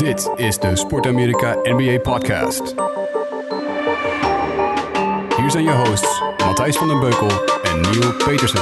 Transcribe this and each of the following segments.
Dit is de Sport Amerika NBA Podcast. Hier zijn je hosts Matthijs van den Beukel en Neil Petersen.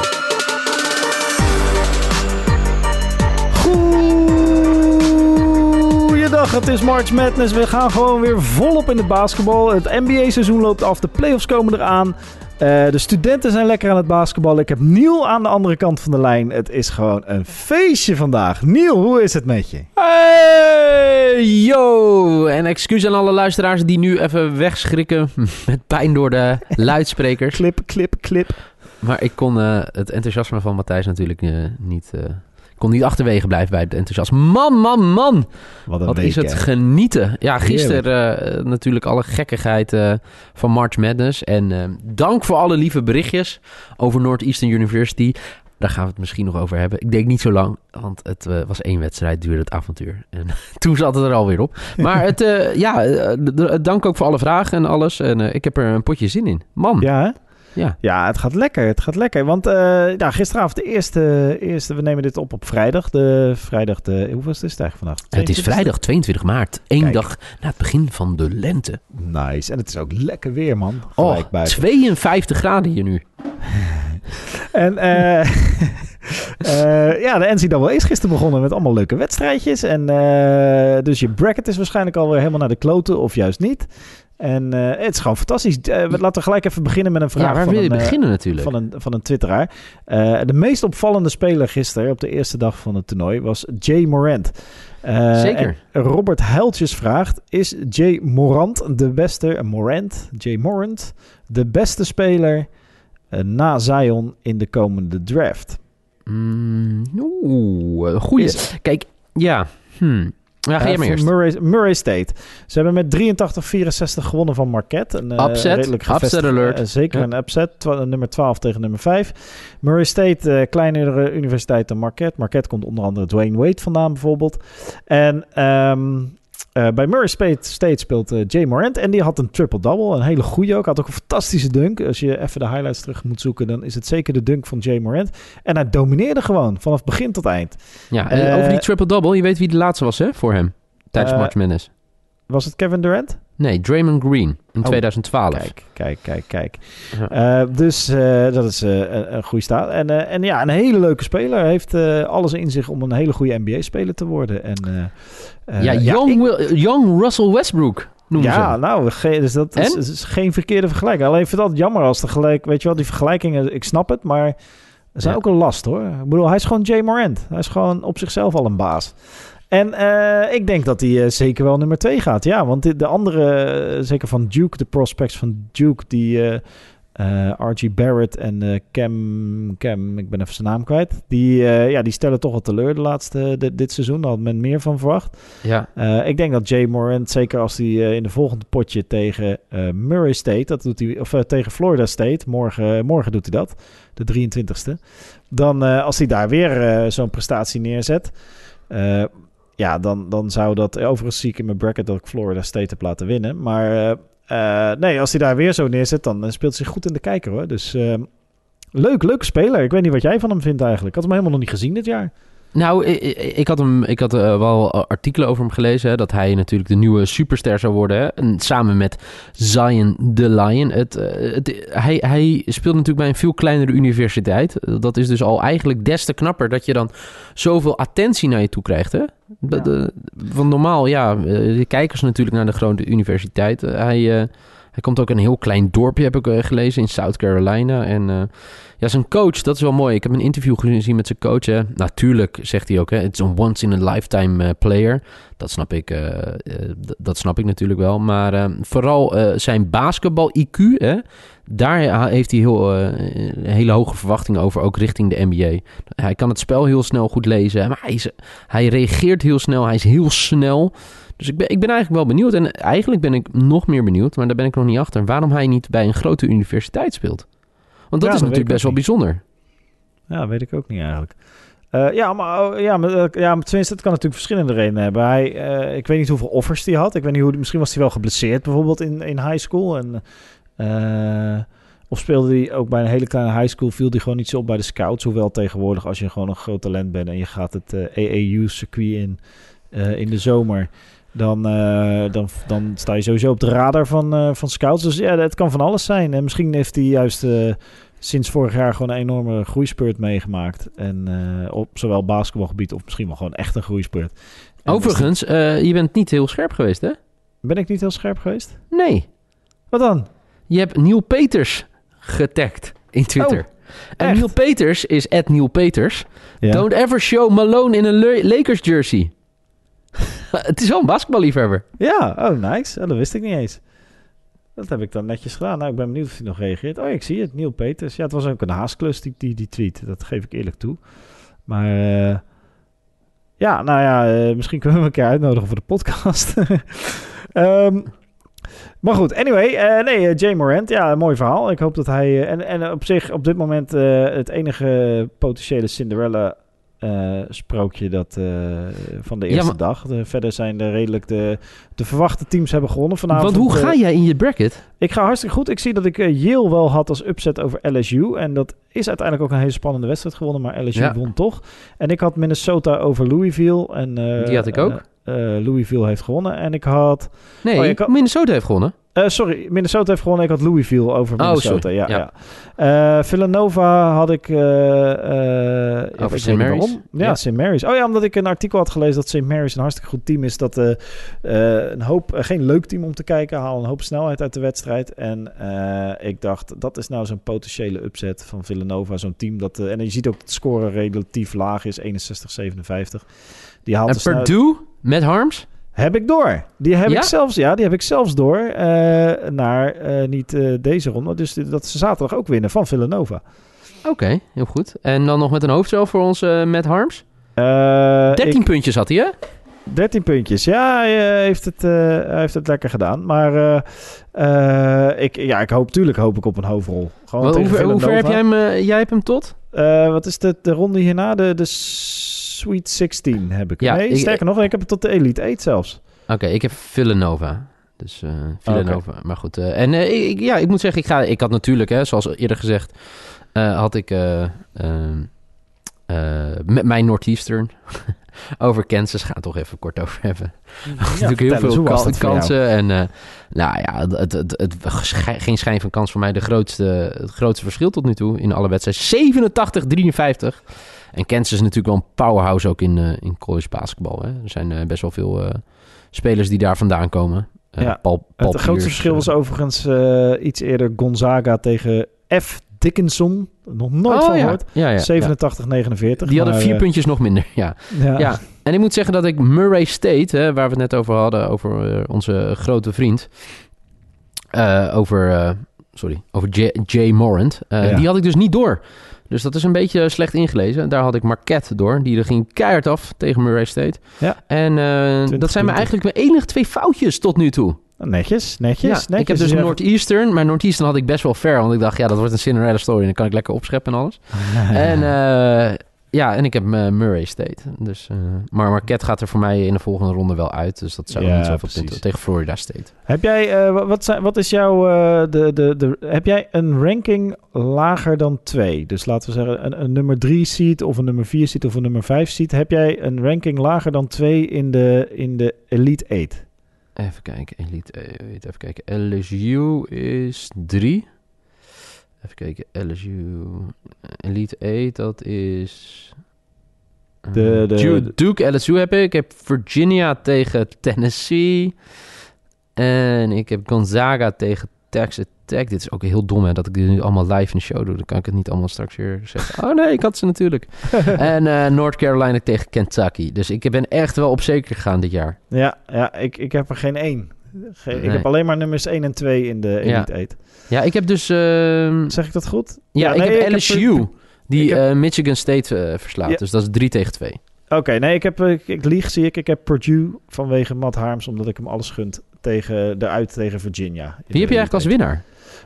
Goeiedag, het is March Madness. We gaan gewoon weer volop in het basketbal. Het NBA-seizoen loopt af, de playoffs komen eraan. Uh, de studenten zijn lekker aan het basketballen. Ik heb Niel aan de andere kant van de lijn. Het is gewoon een feestje vandaag. Niel, hoe is het met je? Hey, yo! En excuus aan alle luisteraars die nu even wegschrikken met pijn door de luidsprekers. Clip, clip, clip. Maar ik kon uh, het enthousiasme van Matthijs natuurlijk uh, niet kon niet achterwege blijven bij het enthousiasme. Man, man, man. Wat, Wat is het genieten. Ja, gisteren uh, natuurlijk alle gekkigheid uh, van March Madness. En uh, dank voor alle lieve berichtjes over Northeastern University. Daar gaan we het misschien nog over hebben. Ik denk niet zo lang, want het uh, was één wedstrijd, duurde het avontuur. En toen zat het er alweer op. Maar het, uh, ja, uh, dank ook voor alle vragen en alles. En ik heb er een potje zin in. Man. Ja, hè? Ja. ja, het gaat lekker. Het gaat lekker. Want uh, ja, gisteravond de eerste, eerste... We nemen dit op op vrijdag. De vrijdag de... Hoeveel is het eigenlijk vandaag? Het is vrijdag 22 maart. Eén Kijk. dag na het begin van de lente. Nice. En het is ook lekker weer, man. Oh, 52 graden hier nu. en uh, uh, ja, de NCAA is gisteren begonnen met allemaal leuke wedstrijdjes. En dus je bracket is waarschijnlijk alweer helemaal naar de kloten of juist niet. En uh, het is gewoon fantastisch. Uh, laten we gelijk even beginnen met een vraag. Ja, waar van wil je een, beginnen natuurlijk? Van een, van een twitteraar. Uh, de meest opvallende speler gisteren op de eerste dag van het toernooi was Jay Morant. Zeker. Robert Huiltjes vraagt, is Jay Morant de beste, Morant, Jay Morant, de beste speler na Zion in de komende draft? Mm, Oeh, goeie. Is, Kijk, ja, hmm. Ja, ga je uh, eerst. Murray, Murray, State. Ze hebben met 83-64 gewonnen van Marquette. Een, uh, upset. upset alert. Uh, zeker ja. een upset. Nummer 12 tegen nummer 5. Murray State, kleinere universiteit dan Marquette. Marquette komt onder andere Dwayne Wade vandaan bijvoorbeeld. En um, uh, bij Murray State speelt uh, Jay Morant en die had een triple-double. Een hele goede ook. Had ook een fantastische dunk. Als je even de highlights terug moet zoeken, dan is het zeker de dunk van Jay Morant. En hij domineerde gewoon vanaf begin tot eind. Ja, en uh, over die triple-double, je weet wie de laatste was hè, voor hem tijdens March Madness. Was het Kevin Durant? Nee, Draymond Green in oh, 2012. Kijk, kijk, kijk, kijk. Ja. Uh, dus uh, dat is uh, een, een goede staat. En, en ja, een hele leuke speler. Heeft alles in zich om een hele goede NBA-speler te worden. En, ja, young, ja, ik... young Russell Westbrook. Ja, ze. nou, dus dat is, is, geen verkeerde vergelijking. Alleen vind ik dat jammer als tegelijk, weet je wel, die vergelijkingen, ik snap het, maar ze zijn ja. ook een last hoor. Ik bedoel, hij is gewoon Jay Morant. Hij is gewoon op zichzelf al een baas. En uh, ik denk dat hij uh, zeker wel nummer 2 gaat. Ja, want de, de andere, uh, zeker van Duke, de prospects van Duke, die R.G. Barrett en Cam, Cam, ik ben even zijn naam kwijt. Die, ja, die stellen toch wel teleur de laatste, de, dit seizoen. Daar had men meer van verwacht. Ja. ik denk dat Jay Morant, zeker als hij in de volgende potje tegen Murray State, dat doet hij, of tegen Florida State, morgen, morgen doet hij dat, de 23ste. Dan als hij daar weer zo'n prestatie neerzet. Ja, dan, dan zou dat... Overigens zie ik in mijn bracket dat ik Florida State heb laten winnen. Maar uh, nee, als hij daar weer zo neerzet, dan speelt hij zich goed in de kijker hoor. Dus uh, leuk, leuke speler. Ik weet niet wat jij van hem vindt eigenlijk. Ik had hem helemaal nog niet gezien dit jaar. Nou, ik, ik had, hem, ik had uh, wel artikelen over hem gelezen. Hè, dat hij natuurlijk de nieuwe superster zou worden. Hè, en samen met Zion the Lion. Het, uh, het, hij, hij speelt natuurlijk bij een veel kleinere universiteit. Dat is dus al eigenlijk des te knapper dat je dan zoveel attentie naar je toe krijgt. Hè? Ja. De, want normaal, ja, de kijkers natuurlijk naar de grote universiteit. Hij, uh, hij komt ook in een heel klein dorpje, heb ik uh, gelezen, in South Carolina. En uh, ja, zijn coach, dat is wel mooi. Ik heb een interview gezien met zijn coach. Hè. Natuurlijk zegt hij ook, hè, it's a once-in-a-lifetime player. Dat snap ik, dat snap ik natuurlijk wel. Maar vooral zijn basketbal-IQ, hè, daar heeft hij heel, uh, hele hoge verwachtingen over, ook richting de NBA. Hij kan het spel heel snel goed lezen, maar hij, is, hij reageert heel snel, hij is heel snel. Dus ik ben, ik ben eigenlijk wel benieuwd. En eigenlijk ben ik nog meer benieuwd, maar daar ben ik nog niet achter. Waarom hij niet bij een grote universiteit speelt. Want dat ja, is dat natuurlijk best wel niet. bijzonder. Ja, weet ik ook niet eigenlijk. Uh, ja, maar, ja, maar, uh, ja, maar tenminste, het kan natuurlijk verschillende redenen hebben. Hij, uh, ik weet niet hoeveel offers hij had. Ik weet niet hoe, misschien was hij wel geblesseerd bijvoorbeeld in, in high school. En uh, of speelde hij ook bij een hele kleine high school, viel hij gewoon niet zo op bij de scouts. Hoewel tegenwoordig, als je gewoon een groot talent bent en je gaat het uh, AAU-circuit in uh, in de zomer, dan, eh, dan, dan sta je sowieso op de radar van, eh, van scouts. Dus ja, het kan van alles zijn. En misschien heeft hij juist eh, sinds vorig jaar gewoon een enorme groeispurt meegemaakt. En eh, op zowel basketbalgebied of misschien wel gewoon echt een groeispurt. En Overigens, eh, je bent niet heel scherp geweest, hè? Ben ik niet heel scherp geweest? Nee. Wat dan? Je hebt Neil Peters getagd in Twitter. en echt? Neil Peters is at Neil Peters. Don't ever show Malone in een Lakers jersey. het is wel een basketballiefhebber. Ja, oh nice. Oh, dat wist ik niet eens. Dat heb ik dan netjes gedaan. Nou, ik ben benieuwd of hij nog reageert. Oh, ik zie het. Neil Peters. Ja, het was ook een haasklus, die, die, die tweet. Dat geef ik eerlijk toe. Maar eh, ja, nou ja, eh, misschien kunnen we hem een keer uitnodigen voor de podcast. Ehm, maar goed, anyway. eh, nee, eh, Jay Morant. Ja, een mooi verhaal. Ik hoop dat hij... eh, en, en op zich, op dit moment het enige potentiële Cinderella... sprookje dat van de Ja, eerste maar- dag. De, verder zijn de redelijk de, de verwachte teams hebben gewonnen vanavond. Want hoe ga jij in je bracket? ik ga hartstikke goed. Ik zie dat ik Yale wel had als upset over LSU. En dat is uiteindelijk ook een hele spannende wedstrijd gewonnen. Maar LSU Ja. won toch. En ik had Minnesota over Louisville. En, Die had ik ook. Eh, Louisville heeft gewonnen. En ik had... Nee, Oh, je kan- Minnesota heeft gewonnen. eh, sorry, Minnesota heeft gewonnen. Ik had Louisville over Oh, Minnesota. Ja, Ja. ja. Eh, Villanova had ik... ja, ik weet St. Mary's? Ja, Ja. St. Mary's. Oh ja, omdat ik een artikel had gelezen dat St. Mary's een hartstikke goed team is. Dat een hoop, geen leuk team om te kijken. Haal een hoop snelheid uit de wedstrijd. En ik dacht, dat is nou zo'n potentiële upset van Villanova. Zo'n team dat... en je ziet ook dat de score relatief laag is. 61-57. Die haalt En Purdue met Harms? heb ik door. Die heb Ja? ik zelfs, ja, die heb ik zelfs door eh, naar eh, niet eh, deze ronde. Dus dat ze zaterdag ook winnen van Villanova. Oké, heel goed. En dan nog met een hoofdstel voor ons met Harms? Eh, 13 ik- puntjes had hij, hè? 13 puntjes. Ja, hij heeft het, hij heeft het lekker gedaan. Maar ik, ja, ik hoop, tuurlijk hoop ik op een hoofdrol. Gewoon hoe, ver- hoe ver heb jij hem? jij hebt hem tot? Wat is de, de ronde hierna? De, de Sweet 16 heb ik. Ja, nee, ik- sterker nog, ik heb het tot de Elite 8 zelfs. Oké, ik heb Villanova. Dus eh Villanova. Maar goed. eh, en eh, ik, ja, ik moet zeggen, ik, ga, ik had natuurlijk, hè, zoals eerder gezegd, had ik met mijn Northeastern over Kansas. Ga het toch even kort over hebben. natuurlijk heel veel kan- kansen. En eh, nou ja, het, het, het, geen schijn van kans voor mij. De grootste, het grootste verschil tot nu toe in alle wedstrijden. 87-53. En Kansas is natuurlijk wel een powerhouse ook in, eh, in college basketbal. Hè? Er zijn eh, best wel veel spelers die daar vandaan komen. Ja, Paul, Paul Het grootste verschil was overigens iets eerder Gonzaga tegen F. Dickinson. Nog nooit oh, van ja. gehoord. Ja, ja, 87-49. Die hadden vier puntjes nog minder, ja. Ja. Ja, en ik moet zeggen dat ik Murray State, hè, waar we het net over hadden, over eh, onze grote vriend, eh, over, eh, sorry, over J- Jay Morant, eh, Ja. die had ik dus niet door. Dus dat is een beetje slecht ingelezen. Daar had ik Marquette door. Die er ging keihard af tegen Murray State. Ja. En eh, dat zijn me eigenlijk mijn enige twee foutjes tot nu toe. Netjes, netjes, Ja, netjes. ik heb dus Ja. Northeastern. Maar Northeastern had ik best wel ver. Want ik dacht, ja, dat wordt een Cinderella story. En dan kan ik lekker opscheppen en alles. En eh, ja, en ik heb eh, Murray State. Dus, eh, maar Marquette gaat er voor mij in de volgende ronde wel uit. Dus dat zou Ja, niet zoveel punten tegen Florida State. Heb jij, wa- wat, zijn, wat is jouw, de, de, de, heb jij een ranking lager dan 2? Dus laten we zeggen een, een nummer 3 seed of een nummer 4 seed of een nummer 5 seed. Heb jij een ranking lager dan 2 in de, in de Elite 8? Even kijken. Elite, eh, even kijken. LSU is 3. Even kijken. LSU. eh, Elite 8, dat is. eh, De- de- Duke, de- Duke, LSU heb ik. Ik heb Virginia tegen Tennessee. En ik heb Gonzaga tegen Texas Tech. Dit is ook heel dom, hè, dat ik dit nu allemaal live in de show doe. Dan kan ik het niet allemaal straks weer zeggen. Oh nee, ik had ze natuurlijk. en eh, North Carolina tegen Kentucky. Dus ik ben echt wel op zeker gegaan dit jaar. Ja, ja ik, ik heb er geen één. Geen, Ik heb alleen maar nummers 1 en 2 in de Elite 8. Ja, ik heb dus... ehm, Zeg ik dat goed? Ja, ik heb LSU, die heb- eh, Michigan State eh, verslaat. Ja. Dus dat is 3 tegen 2. Oké, nee, ik heb, ik, ik lieg, zie ik. Ik heb Purdue vanwege Matt Harms, omdat ik hem alles gunt tegen, de uit tegen Virginia. in Wie heb je eigenlijk als winnaar?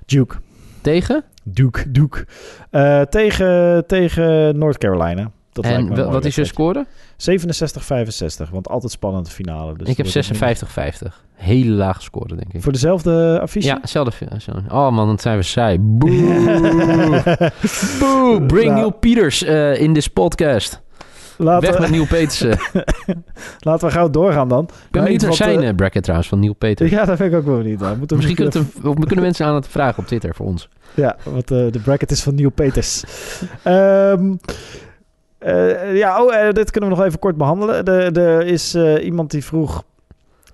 Duke. Tegen? Duke, Duke. Eh, tegen, tegen North Carolina. Dat en wat is je score? 67-65, want altijd spannende finale. Dus ik heb het wordt minder. 56-50. Hele laag score, denk ik. Voor dezelfde affiche? Ja, hetzelfde. Oh man, dan zijn we saai. Boe. Boe. Bring Nou. Neil Peters eh, in this podcast. Laten Weg we, met Neil Petersen. laten we gauw doorgaan dan. Ik ben benieuwd naar zijn eh, eh, bracket trouwens van Neil Peters. Ja, dat vind ik ook wel niet. Moeten we Misschien kunnen, of kunnen mensen aan het vragen op Twitter voor ons. Ja, wat eh, de bracket is van Neil Peters. Ehm, eh, ja, oh, dit kunnen we nog even kort behandelen. Er- is iemand die vroeg...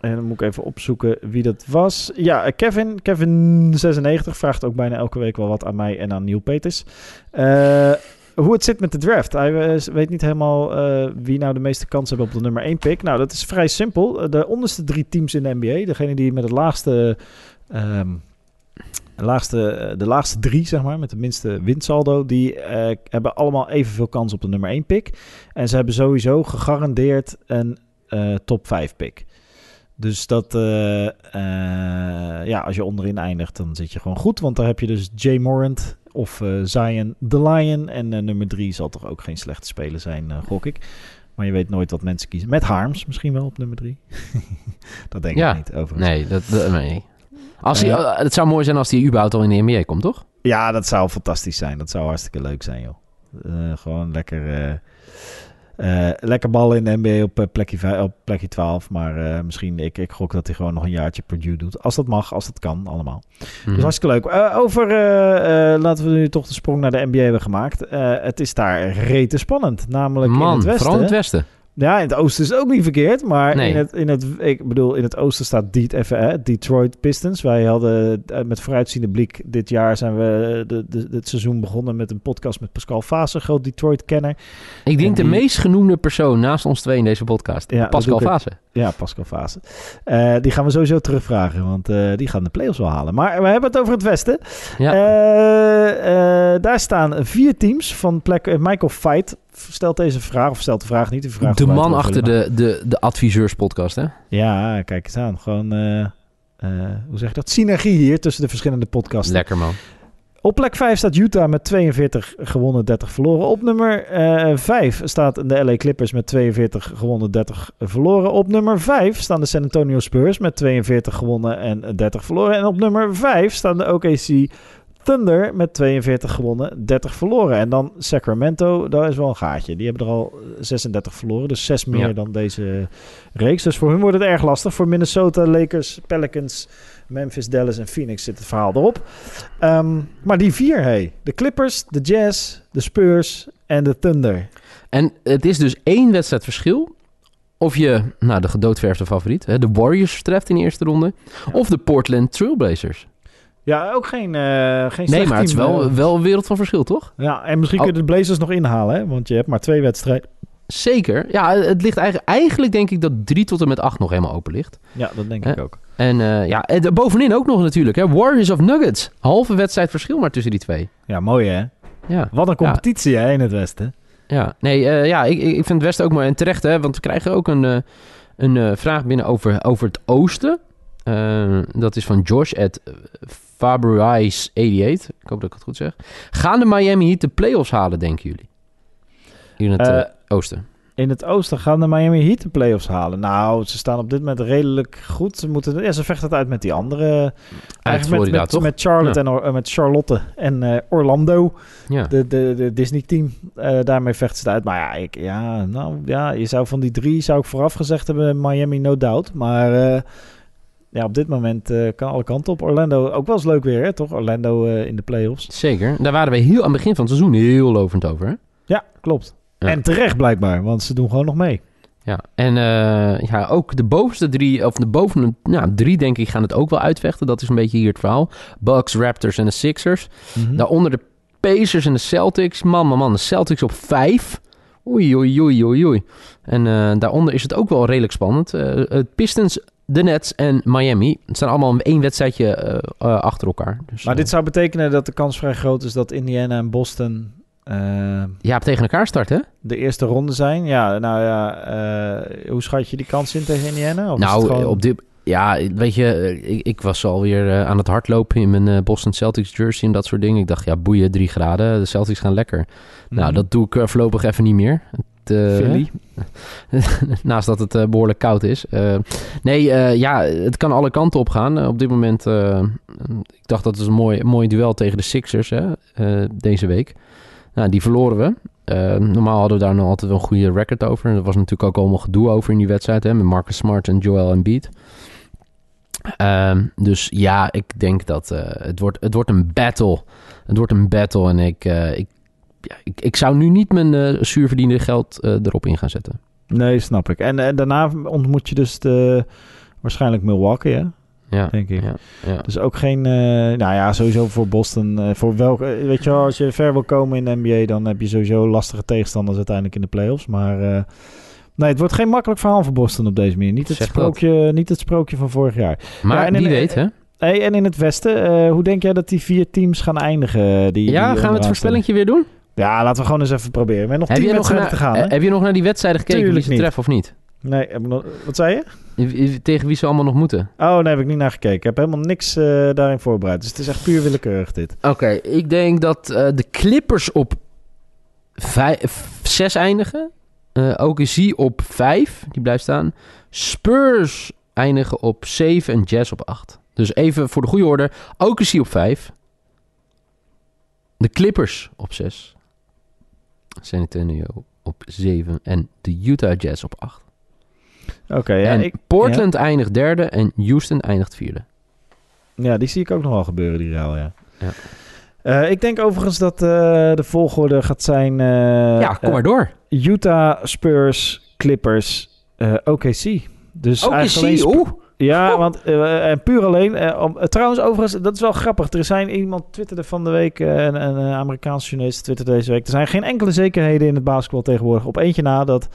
En dan moet ik even opzoeken wie dat was. Ja, Kevin. Kevin96 vraagt ook bijna elke week wel wat aan mij en aan Neil Peters. Eh, hoe het zit met de draft. Hij eh, weet niet helemaal eh, wie nou de meeste kans hebben op de nummer 1 pick. Nou, dat is vrij simpel. De onderste drie teams in de NBA, degene die met het laagste... de laagste, eh, de laagste drie, zeg maar, met de minste winsaldo, die eh, hebben allemaal evenveel kans op de nummer 1 pick. En ze hebben sowieso gegarandeerd een eh, top 5 pick. Dus dat, eh, eh, ja, als je onderin eindigt, dan zit je gewoon goed. Want daar heb je dus Jay Morant of eh, Zion the Lion. En nummer 3 zal toch ook geen slechte speler zijn, gok ik. Maar je weet nooit wat mensen kiezen. Met Harms misschien wel op nummer 3. dat denk Ja. ik niet, overigens. Nee, dat, dat- nee. Als hij, het zou mooi zijn als hij überhaupt al in de NBA komt, toch? Ja, dat zou fantastisch zijn. Dat zou hartstikke leuk zijn, joh. Gewoon lekker, eh, lekker ballen in de NBA op, eh, plekje, vij- op plekje 12. Maar eh, misschien, ik, ik gok dat hij gewoon nog een jaartje Purdue doet. Als dat mag, als dat kan, allemaal. Mhm. Dus hartstikke leuk. Over, laten we nu toch de sprong naar de NBA hebben gemaakt. Het is daar rete spannend. Namelijk in het westen. vooral in het westen. Ja, in het oosten is het ook niet verkeerd. Maar Nee. in, het, in, het, ik bedoel, in het oosten staat Die- even, hè, Detroit Pistons. Wij hadden eh, met vooruitziende blik dit jaar zijn we de, de, het seizoen begonnen met een podcast met Pascal Fase, groot Detroit-kenner. Ik denk En de die- meest genoemde persoon naast ons twee in deze podcast. Ja, Pascal. Fase. Ja, Pascal Fase. Eh, die gaan we sowieso terugvragen, want eh, die gaan de playoffs wel halen. Maar we hebben het over het westen. Ja. Eh, daar staan vier teams van plek. Michael Fight stelt deze vraag, of stelt de vraag niet. De, vraag de man achter de, de, de adviseurspodcast, hè? Ja, kijk eens aan. Gewoon, hoe zeg je dat? Synergie hier tussen de verschillende podcasts. Lekker, man. Op plek 5 staat Utah met 42 gewonnen, 30 verloren. Op nummer 5 staat de LA Clippers met 42 gewonnen, 30 verloren. Op nummer 5 staan de San Antonio Spurs met 42 gewonnen en 30 verloren. En op nummer 5 staan de OKC Thunder met 42 gewonnen, 30 verloren. En dan Sacramento, daar is wel een gaatje. Die hebben er al 36 verloren, dus 6 meer Ja. dan deze reeks. Dus voor hun wordt het erg lastig. Voor Minnesota, Lakers, Pelicans, Memphis, Dallas en Phoenix zit het verhaal erop. Ehm, maar die vier, hey. De Clippers, de Jazz, de Spurs en de Thunder. En het is dus één wedstrijd verschil. Of je, nou, de gedoodverfde favoriet, hè, de Warriors treft in de eerste ronde. Of de Portland Trailblazers. Ja, ook geen, eh geen Nee, maar het is wel, eh. wel een wereld van verschil, toch? Ja, en misschien Oh. kunnen de Blazers nog inhalen, hè? Want je hebt maar twee wedstrijden. Zeker. Ja, het ligt eigenlijk, eigenlijk denk ik dat 3 tot en met 8 nog helemaal open ligt. Ja, dat denk ik ook. En eh, ja, en bovenin ook nog natuurlijk. Hè. Warriors of Nuggets. Halve wedstrijd verschil maar tussen die twee. Ja, mooi hè? Ja, Wat een competitie hè, in het Westen. ja. nee, ja, ik, ik vind het Westen ook mooi. En terecht, hè, want we krijgen ook een, een vraag binnen over, over het Oosten. Dat is van Josh at Fabrice88. Ik hoop dat ik het goed zeg. Gaan de Miami Heat de playoffs halen, denken jullie? Hier in het Eh, eh, Oosten. In het oosten gaan de Miami Heat de playoffs halen. Nou, ze staan op dit moment redelijk goed. Ze, moeten, ja, ze vechten het uit met die andere. Eigenlijk met, Florida, met, met Charlotte en Or- eh, met Charlotte en Orlando. Ja. De, de, de Disney-team. Daarmee vechten ze het uit. Maar ja, ik, ja, nou, ja, je zou van die drie, zou ik vooraf gezegd hebben, Miami no doubt. Maar ja, op dit moment eh, kan alle kanten op. Orlando, ook wel eens leuk weer, hè, toch? Orlando eh, in de playoffs. Zeker. Daar waren we heel aan het begin van het seizoen heel lovend over. Hè? Ja, klopt. Ja. En terecht blijkbaar, want ze doen gewoon nog mee. Ja, en eh, ja, ook de bovenste drie, of de boven nou, drie denk ik, gaan het ook wel uitvechten. Dat is een beetje hier het verhaal. Bucks, Raptors en de Sixers. Mhm. Daaronder de Pacers en de Celtics. Man, man, man, de Celtics op vijf. Oei, oei, oei, oei, oei. En daaronder is het ook wel redelijk spannend. Het Pistons, de Nets en Miami. Het staan allemaal één wedstrijdje eh, eh, achter elkaar. Dus, Maar eh, dit zou betekenen dat de kans vrij groot is dat Indiana en Boston eh, ja, tegen elkaar starten. de eerste ronde zijn. Ja, nou ja, eh, hoe schat je die kans in tegen Indiana? Of nou, gewoon- op dit... Ja, weet je, eh, ik, ik was alweer eh, aan het hardlopen in mijn eh, Boston Celtics jersey en dat soort dingen. Ik dacht, ja, boeien, drie graden. De Celtics gaan lekker. Nou, Mhm. dat doe ik eh, voorlopig even niet meer. Het, eh, Philly. Naast dat het eh, behoorlijk koud is. Eh, nee, ja, het kan alle kanten op gaan. Op dit moment, ik dacht dat het een mooi, mooi duel tegen de Sixers hè, deze week. Nou, die verloren we. Normaal hadden we daar nog altijd wel een goede record over. Er was natuurlijk ook allemaal gedoe over in die wedstrijd, hè, met Marcus Smart en Joel Embiid. Ehm, dus ja, ik denk dat het, wordt, het wordt een battle. Het wordt een battle en ik, ik, ja, ik, ik zou nu niet mijn eh zuurverdiende geld eh, erop in gaan zetten. Nee, snap ik. En, en daarna ontmoet je dus de, waarschijnlijk Milwaukee, hè? Ja, denk ik. ja, ja. Dus ook geen, eh, nou ja, sowieso voor Boston. voor welke, weet je wel, als je ver wil komen in de NBA, dan heb je sowieso lastige tegenstanders uiteindelijk in de playoffs. Maar nee, het wordt geen makkelijk verhaal voor Boston op deze manier. Niet het, Zeg dat. sprookje, niet het sprookje van vorig jaar. Maar en in- wie weet, hè? Hey, en in het Westen, hoe denk jij dat die vier teams gaan eindigen? Die, die Ja, gaan we het voorspellingje weer doen? Ja, laten we gewoon eens even proberen. Met nog Heb tien je, nog wedstrijden naar, te gaan, hè? heb je nog naar die wedstrijden gekeken Tuurlijk wie ze treffen of niet? Nee, heb ik nog, wat zei je? Tegen wie ze allemaal nog moeten? Oh, nee, heb ik niet naar gekeken. Ik heb helemaal niks eh, daarin voorbereid. Dus het is echt puur willekeurig dit. Oké, ik denk dat eh, de Clippers op 6 eindigen. Eh OKC op 5, die blijft staan. Spurs eindigen op 7 en Jazz op 8. Dus even voor de goede orde. OKC op 5. De Clippers op 6. San Antonio op 7 en de Utah Jazz op 8. Oké, ja, en ik, Portland eindigt derde en Houston eindigt vierde. ja, die zie ik ook nog wel gebeuren, die ruil, ja. Ja. Eh, ik denk overigens dat eh, de volgorde gaat zijn... eh, ja, kom maar door. Utah, Spurs, Clippers, OKC. Dus OKC, eigenlijk alleen oeh. Ja, want eh, en puur alleen. eh, eh, trouwens, overigens, dat is wel grappig. Er zijn iemand twitterde van de week, eh, een, een eh, Amerikaanse journalist twitterde deze week. Er zijn geen enkele zekerheden in het basketbal tegenwoordig. Op eentje na dat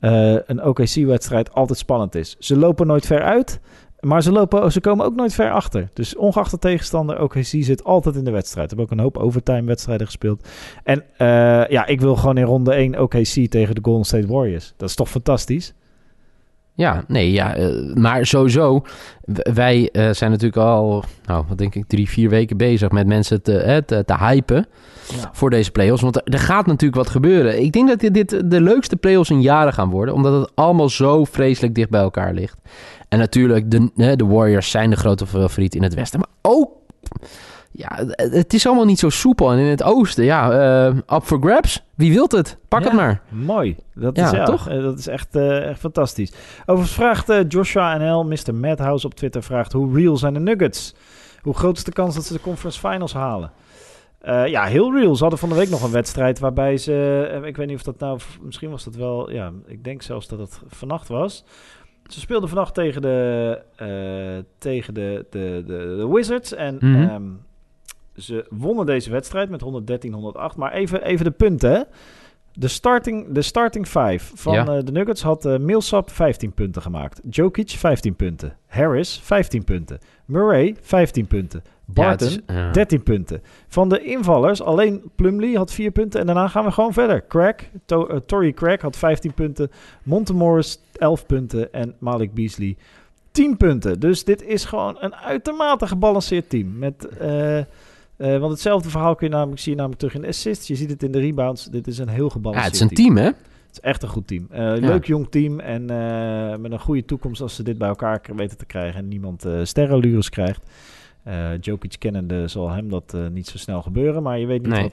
eh, een OKC-wedstrijd altijd spannend is. Ze lopen nooit ver uit, maar ze, lopen, ze komen ook nooit ver achter. Dus ongeacht de tegenstander, OKC zit altijd in de wedstrijd. We hebben ook een hoop overtime-wedstrijden gespeeld. En eh, ja, ik wil gewoon in ronde 1 OKC tegen de Golden State Warriors. Dat is toch fantastisch? Ja, nee, ja, eh, maar sowieso. Wij eh, zijn natuurlijk al, nou, wat denk ik, drie, vier weken bezig met mensen te, eh, te, te hypen Ja. voor deze play-offs. Want er, gaat natuurlijk wat gebeuren. Ik denk dat dit, dit de leukste play-offs in jaren gaan worden, omdat het allemaal zo vreselijk dicht bij elkaar ligt. En natuurlijk, de, de Warriors zijn de grote favoriet in het westen, maar ook... Ja, het- is allemaal niet zo soepel. En in het oosten, ja, eh, up for grabs. Wie wilt het? Pak Ja. het maar. Mooi. Dat Ja, is, ja, toch? eh, Dat is echt, eh, echt fantastisch. Overigens vraagt eh, Joshua NL, Mr. Madhouse op Twitter, vraagt hoe real zijn de Nuggets? Hoe groot is de kans dat ze de conference finals halen? Ja, heel real. Ze hadden van de week nog een wedstrijd waarbij ze... ik weet niet of dat nou... Misschien was dat wel... Ja, ik denk zelfs dat het vannacht was. Ze speelden vannacht tegen de, tegen de, de, de, de Wizards. En ehm, ze wonnen deze wedstrijd met 113-108. Maar even, even de punten, hè. De starting, de starting five van Ja. eh, de Nuggets had eh Millsap 15 punten gemaakt. Jokic 15 punten. Harris 15 punten. Murray 15 punten. Ja, Barton is- ja. 13 punten. Van de invallers, alleen Plumlee had 4 punten. En daarna gaan we gewoon verder. Craig, to, eh, Torrey Craig had 15 punten. Montemorris 11 punten. En Malik Beasley 10 punten. Dus dit is gewoon een uitermate gebalanceerd team. Met, eh, want hetzelfde verhaal kun je namelijk, zie je namelijk terug in de assists. Je ziet het in de rebounds. Dit is een heel Ja, gebalanceerd het is een team, hè? het is echt een goed team. Eh, Leuk jong team en eh, met een goede toekomst als ze dit bij elkaar weten te krijgen en niemand sterrenlures krijgt. Jokic kennende zal hem dat niet zo snel gebeuren, maar je weet niet Nee.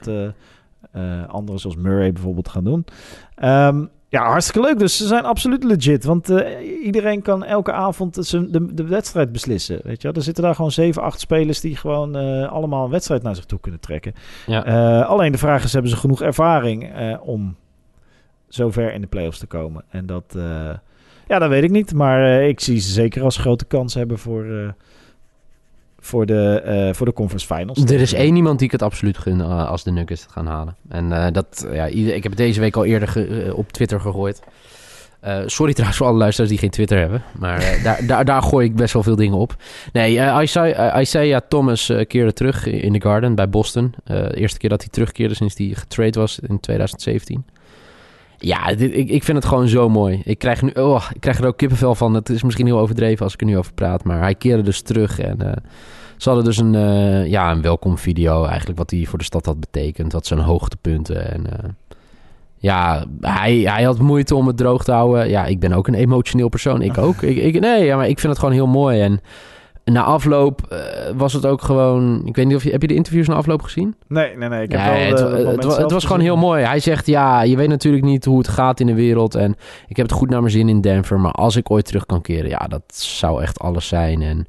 wat anderen zoals Murray bijvoorbeeld gaan doen. Ehm, ja, hartstikke leuk. Dus ze zijn absoluut legit. Want eh, iedereen kan elke avond zijn- de, de wedstrijd beslissen. Weet je? Er zitten daar gewoon zeven, acht spelers die gewoon eh, allemaal een wedstrijd naar zich toe kunnen trekken. Ja. Eh, alleen de vraag is, hebben ze genoeg ervaring om zover in de playoffs te komen? En dat, ja, dat weet ik niet. Maar ik zie ze zeker als grote kans hebben voor, voor, de, eh, voor de conference finals. Er is één iemand die ik het absoluut gun eh, als de Nuggets het gaan halen. En eh, dat, ja, ik heb het deze week al eerder op Twitter gegooid. Sorry trouwens voor alle luisteraars die geen Twitter hebben. Maar daar, daar, daar gooi ik best wel veel dingen op. Nee, Isaiah, Isaiah Thomas keerde terug in de Garden bij Boston. De eerste keer dat hij terugkeerde sinds hij getrade was in 2017. Ja, dit, ik, ik vind het gewoon zo mooi. Ik krijg, nu, oh, ik krijg er ook kippenvel van. Het is misschien heel overdreven als ik er nu over praat. Maar hij keerde dus terug en... ze hadden dus een, eh, ja, een welkom video eigenlijk wat hij voor de stad had betekend. Wat zijn hoogtepunten. En eh, ja, hij, hij had moeite om het droog te houden. Ja, ik ben ook een emotioneel persoon. Ik ook. Ik, ik, nee, ja, maar ik vind het gewoon heel mooi. En na afloop eh, was het ook gewoon... Ik weet niet of je... Heb je de interviews na afloop gezien? Nee, nee, nee. Ik heb Ja, wel het, de- het, het het was gewoon heel mooi. Hij zegt, ja, je weet natuurlijk niet hoe het gaat in de wereld. En ik heb het goed naar mijn zin in Denver. Maar als ik ooit terug kan keren, ja, dat zou echt alles zijn. En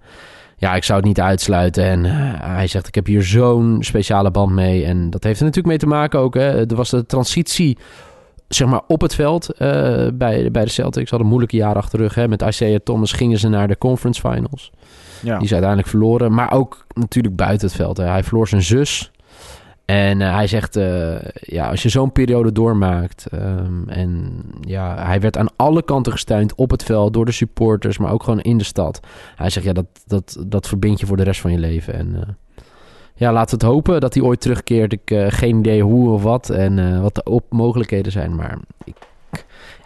ja, ik zou het niet uitsluiten. En eh, hij zegt, ik heb hier zo'n speciale band mee. En dat heeft er natuurlijk mee te maken ook. Hè. Er was de transitie, zeg maar, op het veld eh, bij, bij de Celtics. Hadden een moeilijke jaar achter de rug. Hè. Met Isaiah Thomas gingen ze naar de conference finals. Ja. Die is uiteindelijk verloren. Maar ook natuurlijk buiten het veld. Hè. Hij verloor zijn zus. En eh, hij zegt, eh, ja, als je zo'n periode doormaakt... ehm, en ja, hij werd aan alle kanten gesteund op het veld... door de supporters, maar ook gewoon in de stad. Hij zegt, ja, dat, dat, dat verbind je voor de rest van je leven. En eh, ja, laten we het hopen dat hij ooit terugkeert. Ik heb geen idee hoe of wat en wat de mogelijkheden zijn. Maar ik,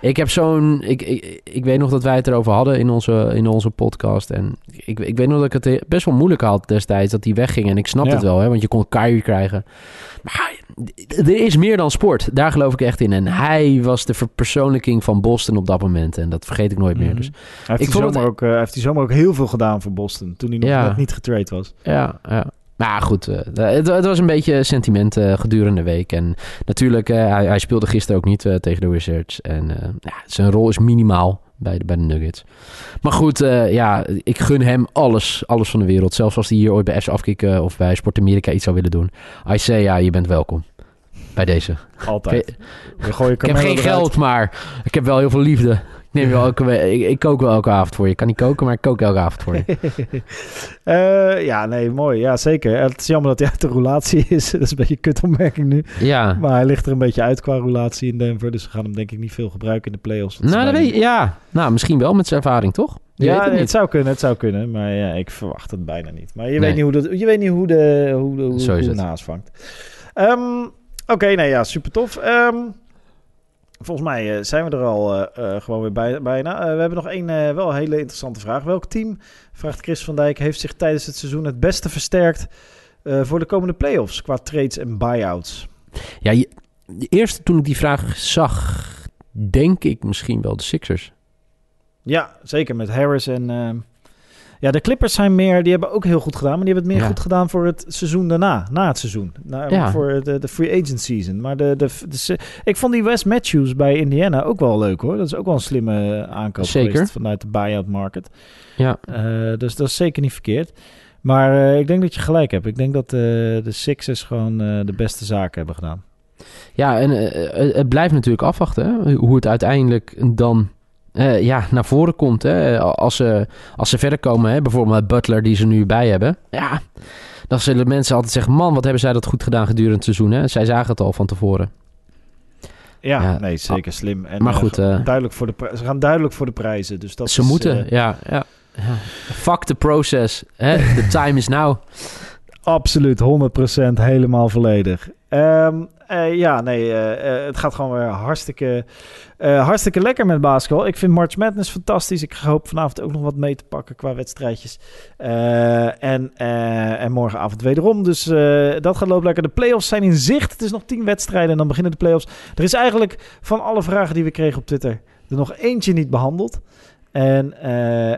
ik heb zo'n... Ik, ik, ik weet nog dat wij het erover hadden in onze, in onze podcast. En ik, ik weet nog dat ik het best wel moeilijk had destijds dat hij wegging. En ik snap Ja. het wel, hè, want je kon Kyrie krijgen. Maar er is meer dan sport. Daar geloof ik echt in. En hij was de verpersoonlijking van Boston op dat moment. En dat vergeet ik nooit meer. Mhm. Dus Hij heeft, Ik die het- zomer ook, eh, hij heeft die zomer ook heel veel gedaan voor Boston. Toen hij nog Ja. net niet getrade was. Ja, ja. Maar goed, eh, het, het was een beetje sentiment eh, gedurende de week. En natuurlijk, eh, hij, hij speelde gisteren ook niet tegen de Wizards. En ja, zijn rol is minimaal bij de, bij de Nuggets. Maar goed, ja, ik gun hem alles, alles van de wereld. Zelfs als hij hier ooit bij FC Afkikken of bij Sport Amerika iets zou willen doen. I say, ja, je bent welkom. Bij deze. Altijd. Ik, We gooien ik heb geen eruit. geld, maar ik heb wel heel veel liefde. Ik, neem je wel elke, we- ik, ik kook wel elke avond voor je. Ik kan niet koken, maar ik kook elke avond voor je. Eh, ja, nee, mooi. Ja, zeker. Het is jammer dat hij uit de roulatie is. Dat is een beetje een kutopmerking nu. Ja. Maar hij ligt er een beetje uit qua roulatie in Denver. Dus we gaan hem denk ik niet veel gebruiken in de playoffs. Dat Nou, dat weet je, ja. Nou, misschien wel met zijn ervaring, toch? Je ja, het zou kunnen, het zou kunnen. Maar ja, ik verwacht het bijna niet. Maar je, Nee. weet, niet hoe de, je weet niet hoe de, hoe de, hoe, hoe haas vangt. Ehm, Oké, nee, ja, super tof. Ehm, volgens mij eh, zijn we er al eh, eh, gewoon weer bij, bijna. We hebben nog één wel hele interessante vraag. Welk team, vraagt Chris van Dijk, heeft zich tijdens het seizoen het beste versterkt voor de komende playoffs qua trades en buyouts? Ja, je, de eerste toen ik die vraag zag, denk ik misschien wel de Sixers. Ja, zeker met Harris en... ja, de Clippers zijn meer... Die hebben ook heel goed gedaan. Maar die hebben het meer Ja. goed gedaan voor het seizoen daarna. Na het seizoen. Na, Ja. Voor de, de free agent season. Maar de, de, de- ik vond die Wes Matthews bij Indiana ook wel leuk hoor. Dat is ook wel een slimme aankoop Zeker. geweest vanuit de buyout market. Ja. Eh, dus dat is zeker niet verkeerd. Maar eh, ik denk dat je gelijk hebt. Ik denk dat eh, de Sixers gewoon de beste zaken hebben gedaan. Ja, en het blijft natuurlijk afwachten hè, hoe het uiteindelijk dan eh, ja, naar voren komt. Hè. Als, ze, als ze verder komen, hè, bijvoorbeeld met Butler die ze nu bij hebben. Ja, dan zullen mensen altijd zeggen, man, wat hebben zij dat goed gedaan gedurende het seizoen. Hè? Zij zagen het al van tevoren. Ja, Ja. nee, zeker slim. En, Maar eh, goed, eh, duidelijk voor de ze gaan duidelijk voor de prijzen. Dus dat ze is, moeten, ja, ja, ja. Fuck the process. Hè? The time is now. Absoluut, 100% helemaal volledig. Ehm, eh, ja, nee, eh, eh, het gaat gewoon weer hartstikke, hartstikke lekker met basketbal. Ik vind March Madness fantastisch. Ik hoop vanavond ook nog wat mee te pakken qua wedstrijdjes. En, en morgenavond wederom. Dus dat gaat lopen lekker. De playoffs zijn in zicht. Het is nog tien wedstrijden en dan beginnen de playoffs. Er is eigenlijk van alle vragen die we kregen op Twitter er nog eentje niet behandeld. En,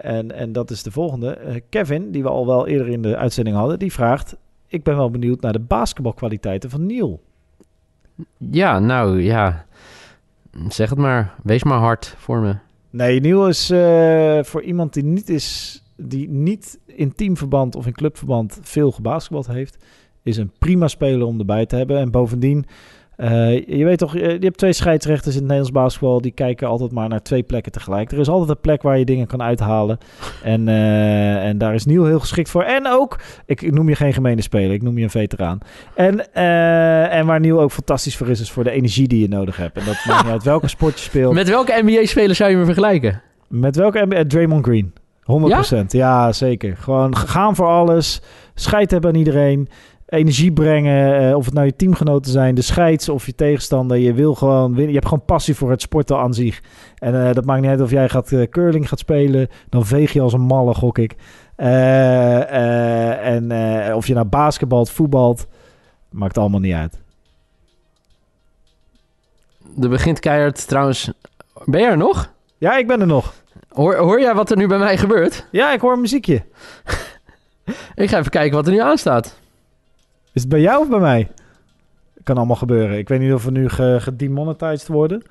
en, en dat is de volgende. Kevin, die we al wel eerder in de uitzending hadden, die vraagt... Ik ben wel benieuwd naar de basketbalkwaliteiten van Neil. Ja, nou ja. Zeg het maar. Wees maar hard voor me. Nee, Neil is eh, voor iemand die niet is... die niet in teamverband of in clubverband veel gebasketbald heeft... is een prima speler om erbij te hebben. En bovendien... eh, je weet toch, eh, je hebt twee scheidsrechters in het Nederlands basketbal. Die kijken altijd maar naar twee plekken tegelijk. Er is altijd een plek waar je dingen kan uithalen. En, eh, en daar is Neil heel geschikt voor. En ook, ik, noem je geen gemene speler, ik noem je een veteraan. En, en waar Neil ook fantastisch voor is, is voor de energie die je nodig hebt. En dat maakt niet uit welke sport je speelt. Met welke NBA-speler zou je me vergelijken? Met welke NBA? Draymond Green. 100%. Ja? zeker. Gewoon gaan voor alles. Scheid hebben aan iedereen. Energie brengen. eh, of het nou je teamgenoten zijn, de scheids of je tegenstander. Je wil gewoon winnen. Je hebt gewoon passie voor het sporten aan zich. En eh, dat maakt niet uit of jij gaat eh, curling gaat spelen. Dan veeg je als een malle, gok ik. En of je nou basketbalt, voetbalt. Maakt allemaal niet uit. Er begint keihard trouwens... Ben je er nog? Ja, ik ben er nog. Hoor, hoor jij wat er nu bij mij gebeurt? Ja, ik hoor een muziekje. Ik ga even kijken wat er nu aanstaat. Is het bij jou of bij mij? Kan allemaal gebeuren. Ik weet niet of we nu ge gedemonetized worden.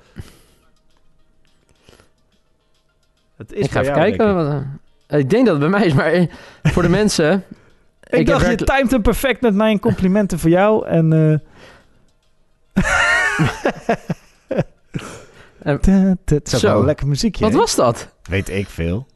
Het is ik ga bij even jou, kijken. denk ik. wat, ik denk dat het bij mij is, maar voor de mensen... Ik, dacht, je werkelijk- timed hem perfect met mijn complimenten voor jou. En, Het is wel een lekker muziekje. Wat was dat? Weet ik veel.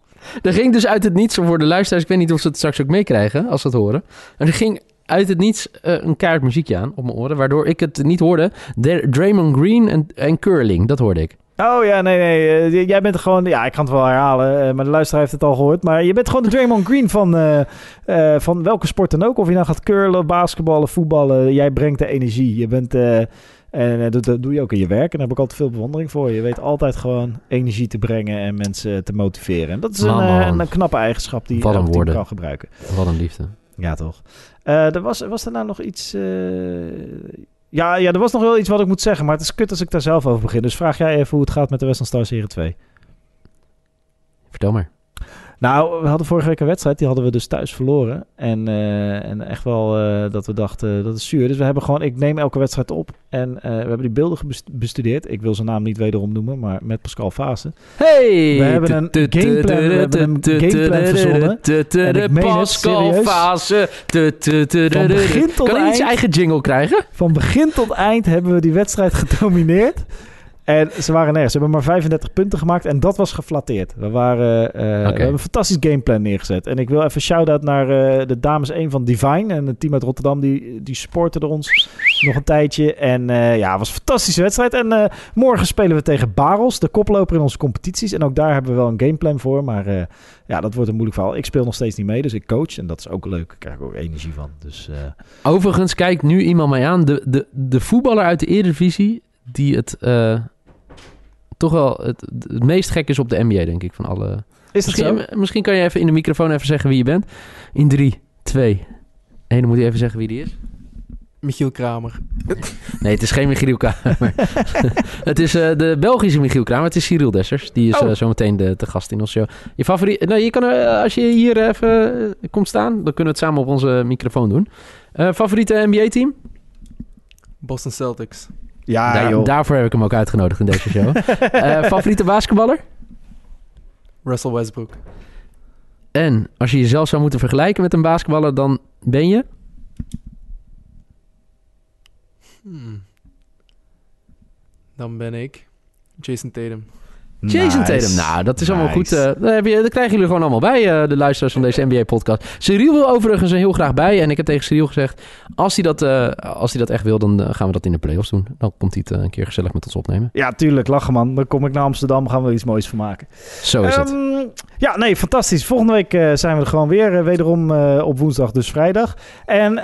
Er ging dus uit het niets, voor de luisteraars, ik weet niet of ze het straks ook meekrijgen als ze het horen. En er ging uit het niets eh, een kaart muziekje aan op mijn oren, waardoor ik het niet hoorde. De- Draymond Green en, en Curling, dat hoorde ik. Oh ja, nee, nee. eh, jij bent gewoon... Ja, ik kan het wel herhalen, eh, maar de luisteraar heeft het al gehoord. Maar je bent gewoon de Draymond Green van, van welke sport dan ook. Of je nou gaat curlen, basketballen, voetballen. Jij brengt de energie. Je bent... en dat, dat doe je ook in je werk. En daar heb ik altijd veel bewondering voor. Je weet altijd gewoon energie te brengen en mensen te motiveren. En dat is een, een knappe eigenschap die woorden. kan gebruiken. Wat een liefde. Ja, toch. Eh, er was, was er nou nog iets... eh, Ja, ja, er was nog wel iets wat ik moet zeggen. Maar het is kut als ik daar zelf over begin. Dus vraag jij even hoe het gaat met de Western Star Serie 2. Vertel maar. Nou, we hadden vorige week een wedstrijd. Die hadden we dus thuis verloren. En, eh, en echt wel eh, dat we dachten, dat is zuur. Dus we hebben gewoon... Ik neem elke wedstrijd op. En eh, we hebben die beelden bestudeerd. Ik wil zijn naam niet wederom noemen, maar met Pascal Fase. Hey! We hebben een gameplan- verzonnen. Pascal. Fase. Van begin tot eind. eigen jingle krijgen? Van begin tot eind hebben we die wedstrijd gedomineerd. En ze waren nergens. Ze hebben maar 35 punten gemaakt en dat was geflatteerd. We, waren, eh, we hebben een fantastisch gameplan neergezet. En ik wil even shout-out naar eh, de dames 1 van Divine. En het team uit Rotterdam, die, die supporten ons nog een tijdje. En eh, ja, het was een fantastische wedstrijd. En eh, morgen spelen we tegen Barels, de koploper in onze competities. En ook daar hebben we wel een gameplan voor. Maar eh, ja, dat wordt een moeilijk verhaal. Ik speel nog steeds niet mee, dus ik coach. En dat is ook leuk. Daar krijg ik ook energie van. Dus eh, Overigens kijkt nu iemand mij aan. De, de, de voetballer uit de Eredivisie die het eh, toch wel het, het meest gek is op de NBA, denk ik, van alle... is dat zo? Misschien, misschien kan je even in de microfoon even zeggen wie je bent. In 3, 2, 1. Dan moet je even zeggen wie die is. Michiel Kramer. Nee, het is geen Michiel Kramer. het is eh, de Belgische Michiel Kramer. Het is Cyril Dessers. Die is Oh. eh, zometeen de, de gast in onze show. Je favoriet... Nou, je kan, eh, als je hier even komt staan, dan kunnen we het samen op onze microfoon doen. Eh, favoriete NBA-team? Boston Celtics. Ja, Daar- joh. daarvoor heb ik hem ook uitgenodigd in deze show. Eh, favoriete basketballer? Russell Westbrook. En als je jezelf zou moeten vergelijken met een basketballer, dan ben je... Hmm. Dan ben ik Jason Tatum. Jason Nice. Tatum. Nou, dat is allemaal Nice. goed. daar, heb je, krijgen jullie gewoon allemaal bij, eh, de luisteraars van deze NBA-podcast. Cyril wil overigens er heel graag bij. En ik heb tegen Cyril gezegd, als hij dat, eh, als hij dat echt wil, dan gaan we dat in de playoffs doen. Dan komt hij het een keer gezellig met ons opnemen. Ja, tuurlijk. Lachen, man. Dan kom ik naar Amsterdam. Gaan we er iets moois van maken. Zo is het. Ehm, ja, nee, fantastisch. Volgende week zijn we er gewoon weer. wederom op woensdag, dus vrijdag. En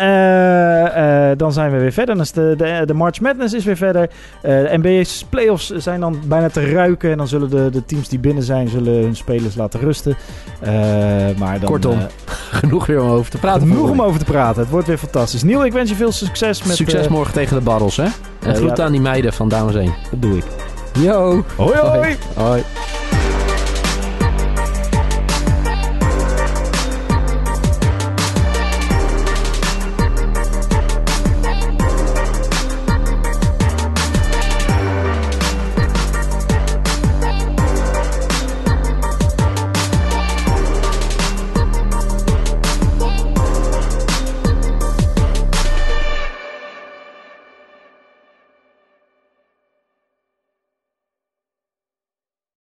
dan zijn we weer verder. Dan is de, de, de March Madness is weer verder. De NBA's playoffs zijn dan bijna te ruiken. En dan zullen de, de teams die binnen zijn, zullen hun spelers laten rusten. Eh, maar dan, Kortom, eh, Genoeg weer om over te praten. genoeg om over te praten. Het wordt weer fantastisch. Niel, ik wens je veel succes met... Succes eh, morgen tegen de Barrels, hè? En groet ja. aan die meiden van Dames 1. dat doe ik. Yo! Hoi, hoi! Hoi.